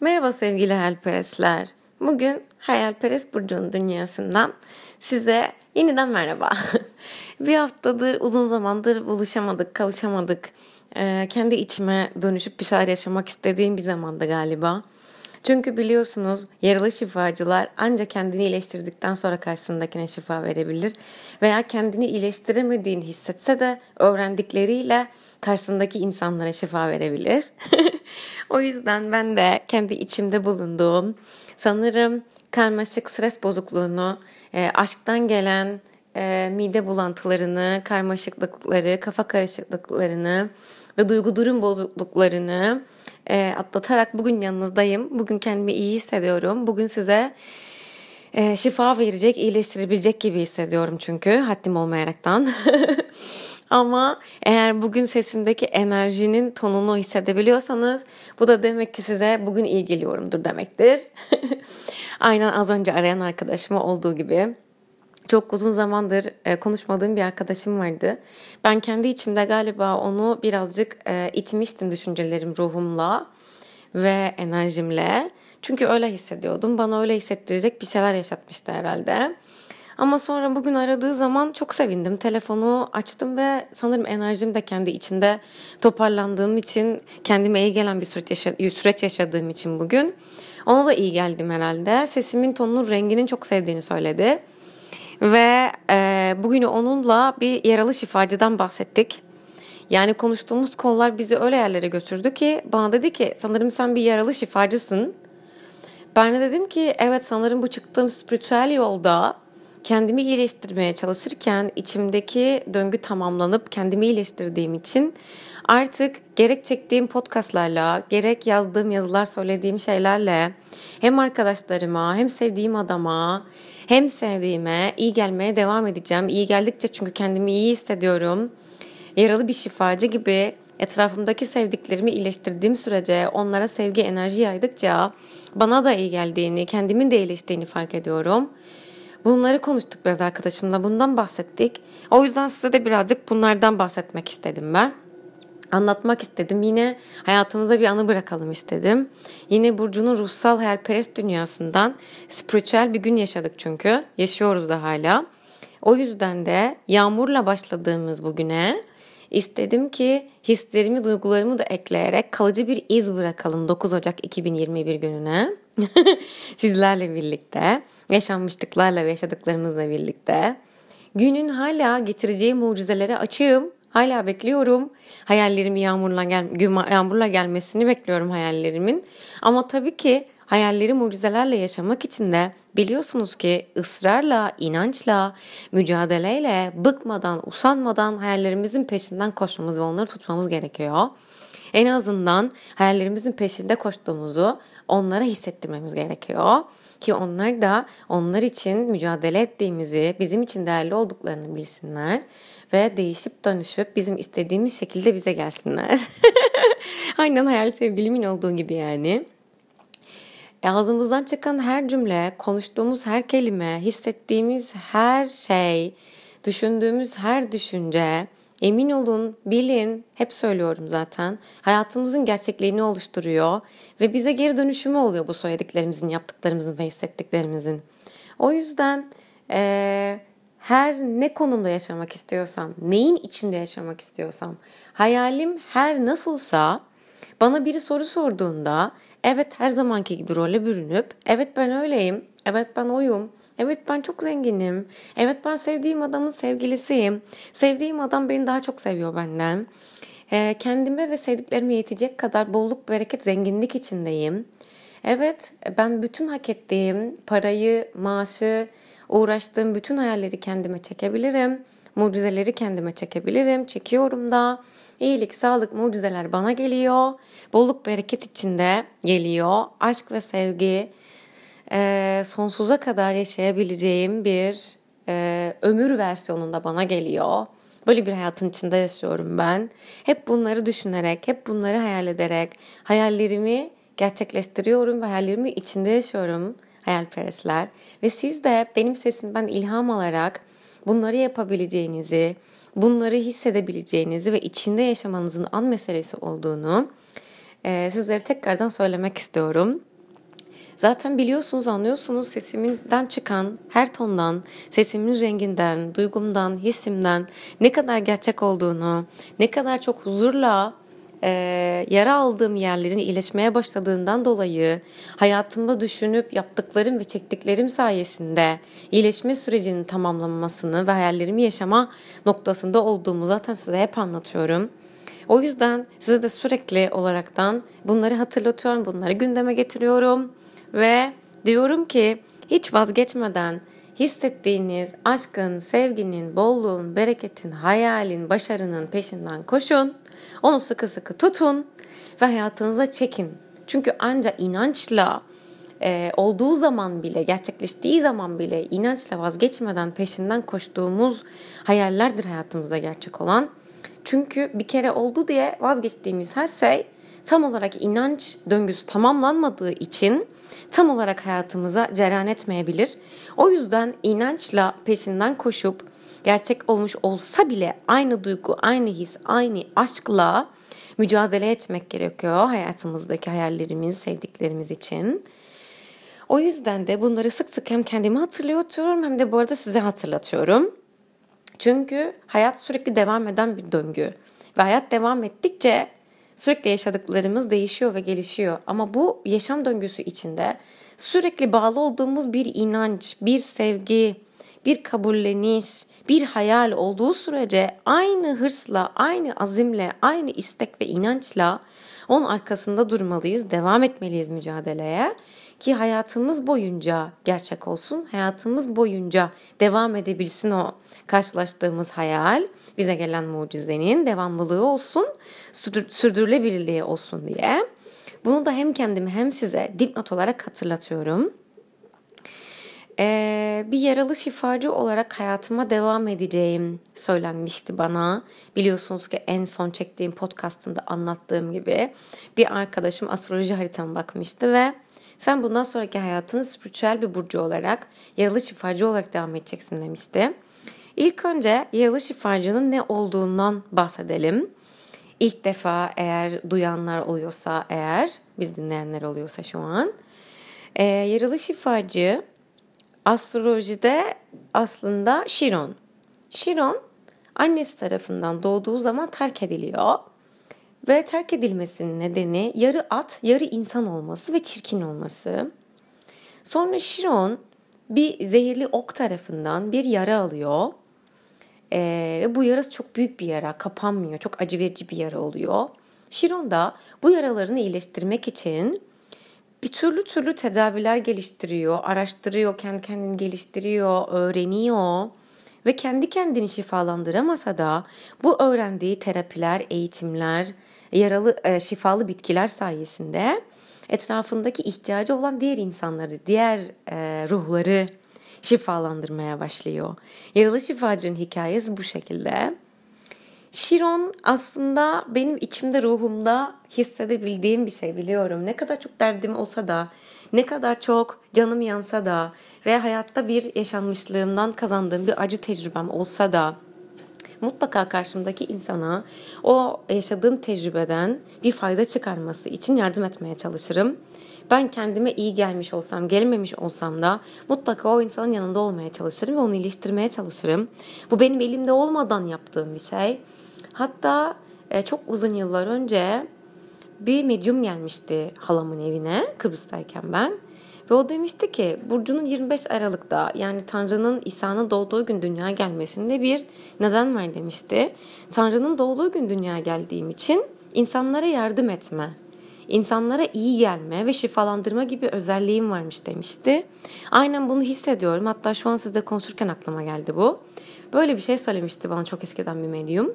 Merhaba sevgili hayalperestler. Bugün Hayalperest Burcu'nun dünyasından size yeniden merhaba. bir haftadır uzun zamandır buluşamadık, kavuşamadık. Ee, kendi içime dönüşüp bir şeyler yaşamak istediğim bir zamanda galiba. Çünkü biliyorsunuz yaralı şifacılar ancak kendini iyileştirdikten sonra karşısındakine şifa verebilir. Veya kendini iyileştiremediğini hissetse de öğrendikleriyle karşısındaki insanlara şifa verebilir. o yüzden ben de kendi içimde bulunduğum sanırım karmaşık stres bozukluğunu, e, aşktan gelen e, mide bulantılarını, karmaşıklıkları, kafa karışıklıklarını ve duygu durum bozukluklarını e, atlatarak bugün yanınızdayım. Bugün kendimi iyi hissediyorum. Bugün size e, şifa verecek, iyileştirebilecek gibi hissediyorum çünkü haddim olmayaraktan. Ama eğer bugün sesimdeki enerjinin tonunu hissedebiliyorsanız bu da demek ki size bugün iyi geliyorumdur demektir. Aynen az önce arayan arkadaşıma olduğu gibi. Çok uzun zamandır e, konuşmadığım bir arkadaşım vardı. Ben kendi içimde galiba onu birazcık e, itmiştim düşüncelerim ruhumla ve enerjimle. Çünkü öyle hissediyordum. Bana öyle hissettirecek bir şeyler yaşatmıştı herhalde. Ama sonra bugün aradığı zaman çok sevindim. Telefonu açtım ve sanırım enerjim de kendi içimde toparlandığım için kendime iyi gelen bir süreç, yaşa- süreç yaşadığım için bugün. Ona da iyi geldim herhalde. Sesimin tonunun renginin çok sevdiğini söyledi. Ve e, bugün onunla bir yaralı şifacıdan bahsettik. Yani konuştuğumuz konular bizi öyle yerlere götürdü ki bana dedi ki sanırım sen bir yaralı şifacısın. Ben de dedim ki evet sanırım bu çıktığım spiritüel yolda kendimi iyileştirmeye çalışırken içimdeki döngü tamamlanıp kendimi iyileştirdiğim için artık gerek çektiğim podcastlarla, gerek yazdığım yazılar, söylediğim şeylerle hem arkadaşlarıma, hem sevdiğim adama, hem sevdiğime iyi gelmeye devam edeceğim. İyi geldikçe çünkü kendimi iyi hissediyorum. Yaralı bir şifacı gibi etrafımdaki sevdiklerimi iyileştirdiğim sürece onlara sevgi enerji yaydıkça bana da iyi geldiğini, kendimin de iyileştiğini fark ediyorum. Bunları konuştuk biraz arkadaşımla. Bundan bahsettik. O yüzden size de birazcık bunlardan bahsetmek istedim ben. Anlatmak istedim. Yine hayatımıza bir anı bırakalım istedim. Yine Burcu'nun ruhsal hayalperest dünyasından spiritüel bir gün yaşadık çünkü. Yaşıyoruz da hala. O yüzden de yağmurla başladığımız bugüne istedim ki hislerimi, duygularımı da ekleyerek kalıcı bir iz bırakalım 9 Ocak 2021 gününe. Sizlerle birlikte, yaşanmışlıklarla ve yaşadıklarımızla birlikte. Günün hala getireceği mucizelere açığım. Hala bekliyorum. Hayallerimi yağmurla, gel yağmurla gelmesini bekliyorum hayallerimin. Ama tabii ki hayalleri mucizelerle yaşamak için de biliyorsunuz ki ısrarla, inançla, mücadeleyle, bıkmadan, usanmadan hayallerimizin peşinden koşmamız ve onları tutmamız gerekiyor. En azından hayallerimizin peşinde koştuğumuzu onlara hissettirmemiz gerekiyor. Ki onlar da onlar için mücadele ettiğimizi, bizim için değerli olduklarını bilsinler ve değişip dönüşüp bizim istediğimiz şekilde bize gelsinler. Aynen hayal sevgilimin olduğu gibi yani. Ağzımızdan çıkan her cümle, konuştuğumuz her kelime, hissettiğimiz her şey, düşündüğümüz her düşünce, emin olun, bilin, hep söylüyorum zaten, hayatımızın gerçekliğini oluşturuyor ve bize geri dönüşümü oluyor bu söylediklerimizin, yaptıklarımızın ve hissettiklerimizin. O yüzden e, her ne konumda yaşamak istiyorsam, neyin içinde yaşamak istiyorsam, hayalim her nasılsa bana biri soru sorduğunda evet her zamanki gibi role bürünüp evet ben öyleyim, evet ben oyum, evet ben çok zenginim, evet ben sevdiğim adamın sevgilisiyim, sevdiğim adam beni daha çok seviyor benden, ee, kendime ve sevdiklerime yetecek kadar bolluk, bereket, zenginlik içindeyim. Evet ben bütün hak ettiğim parayı, maaşı, uğraştığım bütün hayalleri kendime çekebilirim. Mucizeleri kendime çekebilirim. Çekiyorum da. İyilik, sağlık, mucizeler bana geliyor. Bolluk, bereket içinde geliyor. Aşk ve sevgi e, sonsuza kadar yaşayabileceğim bir e, ömür versiyonunda bana geliyor. Böyle bir hayatın içinde yaşıyorum ben. Hep bunları düşünerek, hep bunları hayal ederek hayallerimi gerçekleştiriyorum ve hayallerimi içinde yaşıyorum hayalperestler. Ve siz de benim sesimden ilham alarak bunları yapabileceğinizi, bunları hissedebileceğinizi ve içinde yaşamanızın an meselesi olduğunu e, sizlere tekrardan söylemek istiyorum. Zaten biliyorsunuz, anlıyorsunuz sesimden çıkan her tondan, sesimin renginden, duygumdan, hissimden ne kadar gerçek olduğunu, ne kadar çok huzurla e, yara aldığım yerlerin iyileşmeye başladığından dolayı hayatımda düşünüp yaptıklarım ve çektiklerim sayesinde iyileşme sürecinin tamamlanmasını ve hayallerimi yaşama noktasında olduğumu zaten size hep anlatıyorum. O yüzden size de sürekli olaraktan bunları hatırlatıyorum, bunları gündeme getiriyorum ve diyorum ki hiç vazgeçmeden hissettiğiniz aşkın, sevginin, bolluğun, bereketin, hayalin, başarının peşinden koşun. Onu sıkı sıkı tutun ve hayatınıza çekin. Çünkü ancak inançla e, olduğu zaman bile, gerçekleştiği zaman bile inançla vazgeçmeden peşinden koştuğumuz hayallerdir hayatımızda gerçek olan. Çünkü bir kere oldu diye vazgeçtiğimiz her şey tam olarak inanç döngüsü tamamlanmadığı için tam olarak hayatımıza cereyan etmeyebilir. O yüzden inançla peşinden koşup gerçek olmuş olsa bile aynı duygu, aynı his, aynı aşkla mücadele etmek gerekiyor hayatımızdaki hayallerimiz, sevdiklerimiz için. O yüzden de bunları sık sık hem kendime hatırlatıyorum hem de bu arada size hatırlatıyorum. Çünkü hayat sürekli devam eden bir döngü. Ve hayat devam ettikçe sürekli yaşadıklarımız değişiyor ve gelişiyor. Ama bu yaşam döngüsü içinde sürekli bağlı olduğumuz bir inanç, bir sevgi, bir kabulleniş, bir hayal olduğu sürece aynı hırsla, aynı azimle, aynı istek ve inançla onun arkasında durmalıyız, devam etmeliyiz mücadeleye ki hayatımız boyunca gerçek olsun, hayatımız boyunca devam edebilsin o karşılaştığımız hayal, bize gelen mucizenin devamlılığı olsun, sürdürülebilirliği olsun diye. Bunu da hem kendime hem size dipnot olarak hatırlatıyorum. Ee, bir yaralı şifacı olarak hayatıma devam edeceğim söylenmişti bana. Biliyorsunuz ki en son çektiğim podcastımda anlattığım gibi bir arkadaşım astroloji haritama bakmıştı ve sen bundan sonraki hayatını spiritüel bir burcu olarak yaralı şifacı olarak devam edeceksin demişti. İlk önce yaralı şifacının ne olduğundan bahsedelim. İlk defa eğer duyanlar oluyorsa eğer, biz dinleyenler oluyorsa şu an. E, yaralı şifacı astrolojide aslında Şiron. Şiron annesi tarafından doğduğu zaman terk ediliyor. Ve terk edilmesinin nedeni yarı at, yarı insan olması ve çirkin olması. Sonra Şiron bir zehirli ok tarafından bir yara alıyor. Ee, bu yarası çok büyük bir yara, kapanmıyor. Çok acı verici bir yara oluyor. Şiron da bu yaralarını iyileştirmek için bir türlü türlü tedaviler geliştiriyor, araştırıyor, kendi kendini geliştiriyor, öğreniyor ve kendi kendini şifalandıramasa da bu öğrendiği terapiler, eğitimler, yaralı e, şifalı bitkiler sayesinde etrafındaki ihtiyacı olan diğer insanları, diğer e, ruhları şifalandırmaya başlıyor. Yaralı şifacının hikayesi bu şekilde. Şiron aslında benim içimde ruhumda hissedebildiğim bir şey biliyorum. Ne kadar çok derdim olsa da, ne kadar çok canım yansa da ve hayatta bir yaşanmışlığımdan kazandığım bir acı tecrübem olsa da mutlaka karşımdaki insana o yaşadığım tecrübeden bir fayda çıkarması için yardım etmeye çalışırım. Ben kendime iyi gelmiş olsam, gelmemiş olsam da mutlaka o insanın yanında olmaya çalışırım ve onu iyileştirmeye çalışırım. Bu benim elimde olmadan yaptığım bir şey. Hatta e, çok uzun yıllar önce bir medyum gelmişti halamın evine Kıbrıs'tayken ben. Ve o demişti ki Burcu'nun 25 Aralık'ta yani Tanrı'nın İsa'nın doğduğu gün dünyaya gelmesinde bir neden var demişti. Tanrı'nın doğduğu gün dünyaya geldiğim için insanlara yardım etme, insanlara iyi gelme ve şifalandırma gibi özelliğim varmış demişti. Aynen bunu hissediyorum. Hatta şu an sizde konuşurken aklıma geldi bu. Böyle bir şey söylemişti bana çok eskiden bir medyum.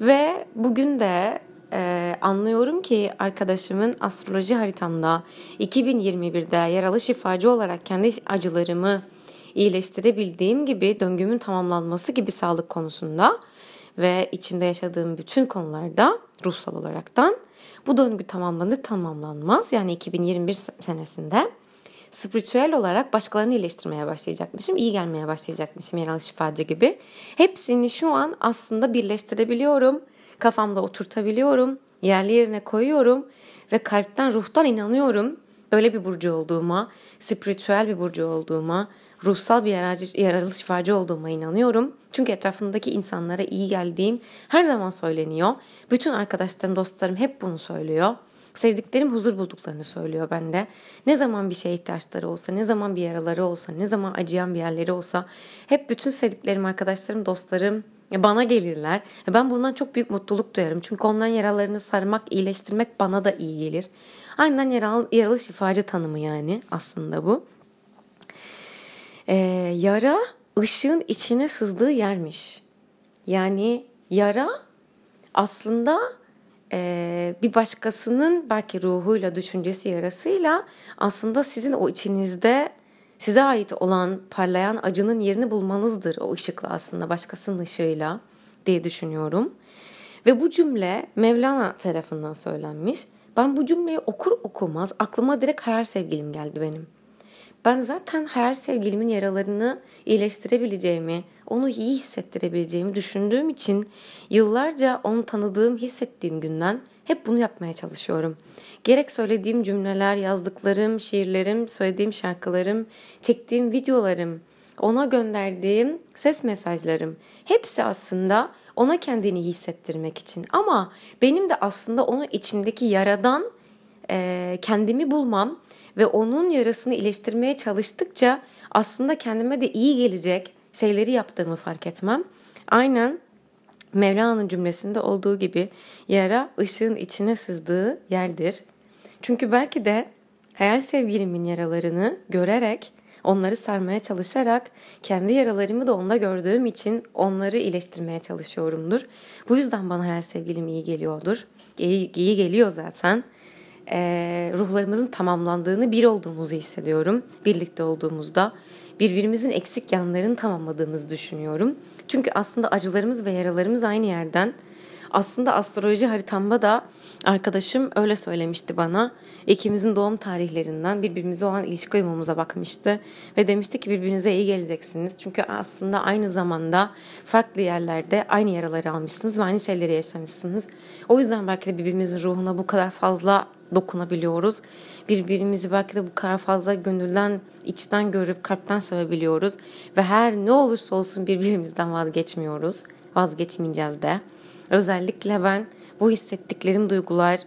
Ve bugün de e, anlıyorum ki arkadaşımın astroloji haritamda 2021'de yaralı şifacı olarak kendi acılarımı iyileştirebildiğim gibi döngümün tamamlanması gibi sağlık konusunda ve içinde yaşadığım bütün konularda ruhsal olaraktan bu döngü tamamlanır tamamlanmaz yani 2021 senesinde spiritüel olarak başkalarını iyileştirmeye başlayacakmışım, iyi gelmeye başlayacakmışım yaralı şifacı gibi. Hepsini şu an aslında birleştirebiliyorum, kafamda oturtabiliyorum, yerli yerine koyuyorum ve kalpten ruhtan inanıyorum böyle bir burcu olduğuma, spiritüel bir burcu olduğuma, ruhsal bir yararcı, yaralı şifacı olduğuma inanıyorum. Çünkü etrafımdaki insanlara iyi geldiğim her zaman söyleniyor. Bütün arkadaşlarım, dostlarım hep bunu söylüyor. Sevdiklerim huzur bulduklarını söylüyor bende. Ne zaman bir şeye ihtiyaçları olsa, ne zaman bir yaraları olsa, ne zaman acıyan bir yerleri olsa hep bütün sevdiklerim, arkadaşlarım, dostlarım bana gelirler. Ben bundan çok büyük mutluluk duyarım. Çünkü onların yaralarını sarmak, iyileştirmek bana da iyi gelir. Aynen yaralı, yaralı şifacı tanımı yani aslında bu. Ee, yara ışığın içine sızdığı yermiş. Yani yara aslında e, bir başkasının belki ruhuyla, düşüncesi, yarasıyla aslında sizin o içinizde size ait olan parlayan acının yerini bulmanızdır o ışıkla aslında başkasının ışığıyla diye düşünüyorum. Ve bu cümle Mevlana tarafından söylenmiş. Ben bu cümleyi okur okumaz aklıma direkt hayal sevgilim geldi benim. Ben zaten hayal sevgilimin yaralarını iyileştirebileceğimi, onu iyi hissettirebileceğimi düşündüğüm için yıllarca onu tanıdığım, hissettiğim günden hep bunu yapmaya çalışıyorum. Gerek söylediğim cümleler, yazdıklarım, şiirlerim, söylediğim şarkılarım, çektiğim videolarım, ona gönderdiğim ses mesajlarım hepsi aslında ona kendini hissettirmek için. Ama benim de aslında onun içindeki yaradan e, kendimi bulmam ve onun yarasını iyileştirmeye çalıştıkça aslında kendime de iyi gelecek şeyleri yaptığımı fark etmem. Aynen Mevlana'nın cümlesinde olduğu gibi yara ışığın içine sızdığı yerdir. Çünkü belki de hayal sevgilimin yaralarını görerek, onları sarmaya çalışarak kendi yaralarımı da onda gördüğüm için onları iyileştirmeye çalışıyorumdur. Bu yüzden bana hayal sevgilim iyi geliyordur. İyi, iyi geliyor zaten. Ee, ruhlarımızın tamamlandığını, bir olduğumuzu hissediyorum. Birlikte olduğumuzda birbirimizin eksik yanlarını tamamladığımızı düşünüyorum. Çünkü aslında acılarımız ve yaralarımız aynı yerden. Aslında astroloji haritamda da arkadaşım öyle söylemişti bana. İkimizin doğum tarihlerinden birbirimize olan ilişki uyumumuza bakmıştı. Ve demişti ki birbirinize iyi geleceksiniz. Çünkü aslında aynı zamanda farklı yerlerde aynı yaraları almışsınız ve aynı şeyleri yaşamışsınız. O yüzden belki de birbirimizin ruhuna bu kadar fazla dokunabiliyoruz. Birbirimizi belki de bu kadar fazla gönülden, içten görüp kalpten sevebiliyoruz. Ve her ne olursa olsun birbirimizden vazgeçmiyoruz. Vazgeçmeyeceğiz de. Özellikle ben bu hissettiklerim duygular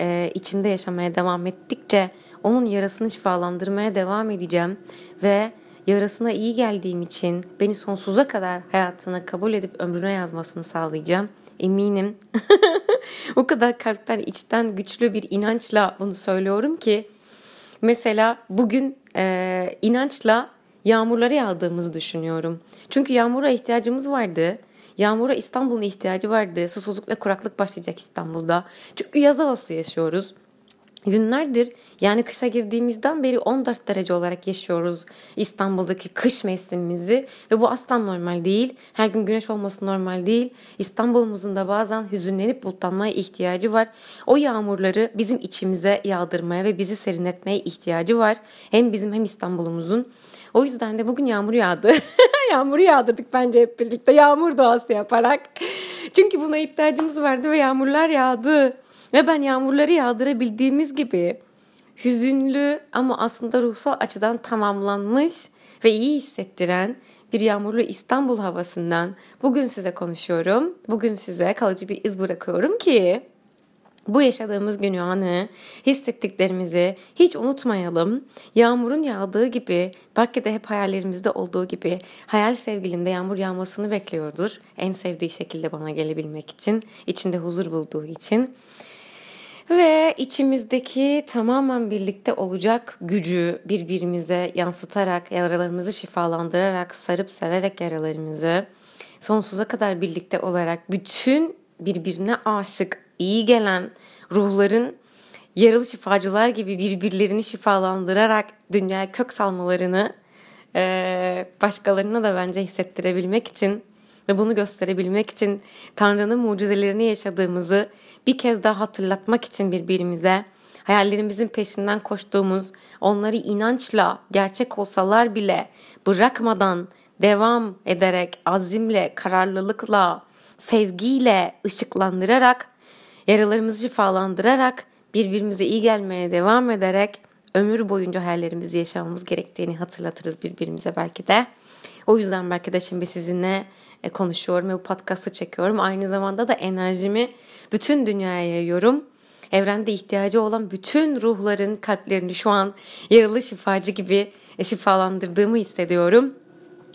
e, içimde yaşamaya devam ettikçe onun yarasını şifalandırmaya devam edeceğim ve yarasına iyi geldiğim için beni sonsuza kadar hayatına kabul edip ömrüne yazmasını sağlayacağım. Eminim. o kadar kalpten, içten güçlü bir inançla bunu söylüyorum ki mesela bugün e, inançla yağmurları yağdığımızı düşünüyorum. Çünkü yağmura ihtiyacımız vardı. Yağmura İstanbul'un ihtiyacı vardı. Susuzluk ve kuraklık başlayacak İstanbul'da. Çünkü yaz havası yaşıyoruz. Günlerdir yani kışa girdiğimizden beri 14 derece olarak yaşıyoruz İstanbul'daki kış mevsimimizi ve bu asla normal değil. Her gün güneş olması normal değil. İstanbul'umuzun da bazen hüzünlenip bulutlanmaya ihtiyacı var. O yağmurları bizim içimize yağdırmaya ve bizi serinletmeye ihtiyacı var. Hem bizim hem İstanbul'umuzun. O yüzden de bugün yağmur yağdı. Yağmuru yağdırdık bence hep birlikte yağmur doğası yaparak. Çünkü buna ihtiyacımız vardı ve yağmurlar yağdı. Ve ben yağmurları yağdırabildiğimiz gibi hüzünlü ama aslında ruhsal açıdan tamamlanmış ve iyi hissettiren bir yağmurlu İstanbul havasından bugün size konuşuyorum. Bugün size kalıcı bir iz bırakıyorum ki bu yaşadığımız gün anı, hissettiklerimizi hiç unutmayalım. Yağmurun yağdığı gibi, belki de hep hayallerimizde olduğu gibi hayal sevgilimde yağmur yağmasını bekliyordur. En sevdiği şekilde bana gelebilmek için, içinde huzur bulduğu için. Ve içimizdeki tamamen birlikte olacak gücü birbirimize yansıtarak, yaralarımızı şifalandırarak, sarıp severek yaralarımızı sonsuza kadar birlikte olarak bütün birbirine aşık, iyi gelen ruhların yaralı şifacılar gibi birbirlerini şifalandırarak dünyaya kök salmalarını başkalarına da bence hissettirebilmek için ve bunu gösterebilmek için Tanrı'nın mucizelerini yaşadığımızı bir kez daha hatırlatmak için birbirimize hayallerimizin peşinden koştuğumuz, onları inançla, gerçek olsalar bile bırakmadan devam ederek, azimle, kararlılıkla, sevgiyle ışıklandırarak, yaralarımızı şifalandırarak, birbirimize iyi gelmeye devam ederek ömür boyunca hayallerimizi yaşamamız gerektiğini hatırlatırız birbirimize belki de. O yüzden belki de şimdi sizinle konuşuyorum ve bu podcast'ı çekiyorum. Aynı zamanda da enerjimi bütün dünyaya yayıyorum. Evrende ihtiyacı olan bütün ruhların kalplerini şu an yaralı şifacı gibi e, şifalandırdığımı hissediyorum.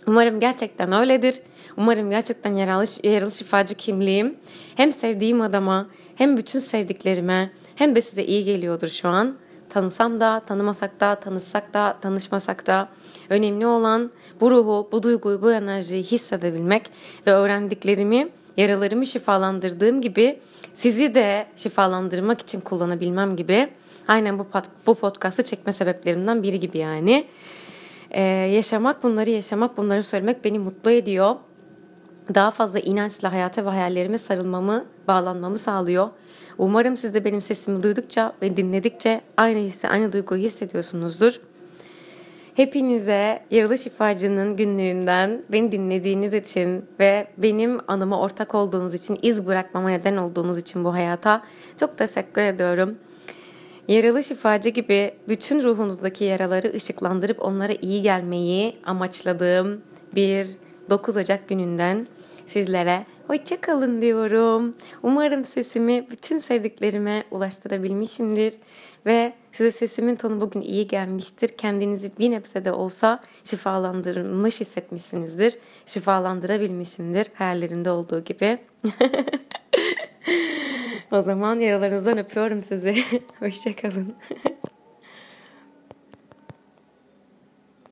Umarım gerçekten öyledir. Umarım gerçekten yaralı, yaralı şifacı kimliğim hem sevdiğim adama hem bütün sevdiklerime hem de size iyi geliyordur şu an. Tanısam da, tanımasak da, tanışsak da, tanışmasak da önemli olan bu ruhu, bu duyguyu, bu enerjiyi hissedebilmek ve öğrendiklerimi, yaralarımı şifalandırdığım gibi sizi de şifalandırmak için kullanabilmem gibi aynen bu, bu podcast'ı çekme sebeplerimden biri gibi yani. Ee, yaşamak bunları yaşamak bunları söylemek beni mutlu ediyor. Daha fazla inançla hayata ve hayallerime sarılmamı, bağlanmamı sağlıyor. Umarım siz de benim sesimi duydukça ve dinledikçe aynı hissi, aynı duyguyu hissediyorsunuzdur. Hepinize Yaralı Şifacı'nın günlüğünden beni dinlediğiniz için ve benim anıma ortak olduğunuz için, iz bırakmama neden olduğunuz için bu hayata çok teşekkür ediyorum. Yaralı şifacı gibi bütün ruhunuzdaki yaraları ışıklandırıp onlara iyi gelmeyi amaçladığım bir 9 Ocak gününden sizlere hoşça kalın diyorum. Umarım sesimi bütün sevdiklerime ulaştırabilmişimdir ve size sesimin tonu bugün iyi gelmiştir. Kendinizi bir nebze de olsa şifalandırılmış hissetmişsinizdir. Şifalandırabilmişimdir hayallerimde olduğu gibi. o zaman yaralarınızdan öpüyorum sizi. Hoşçakalın.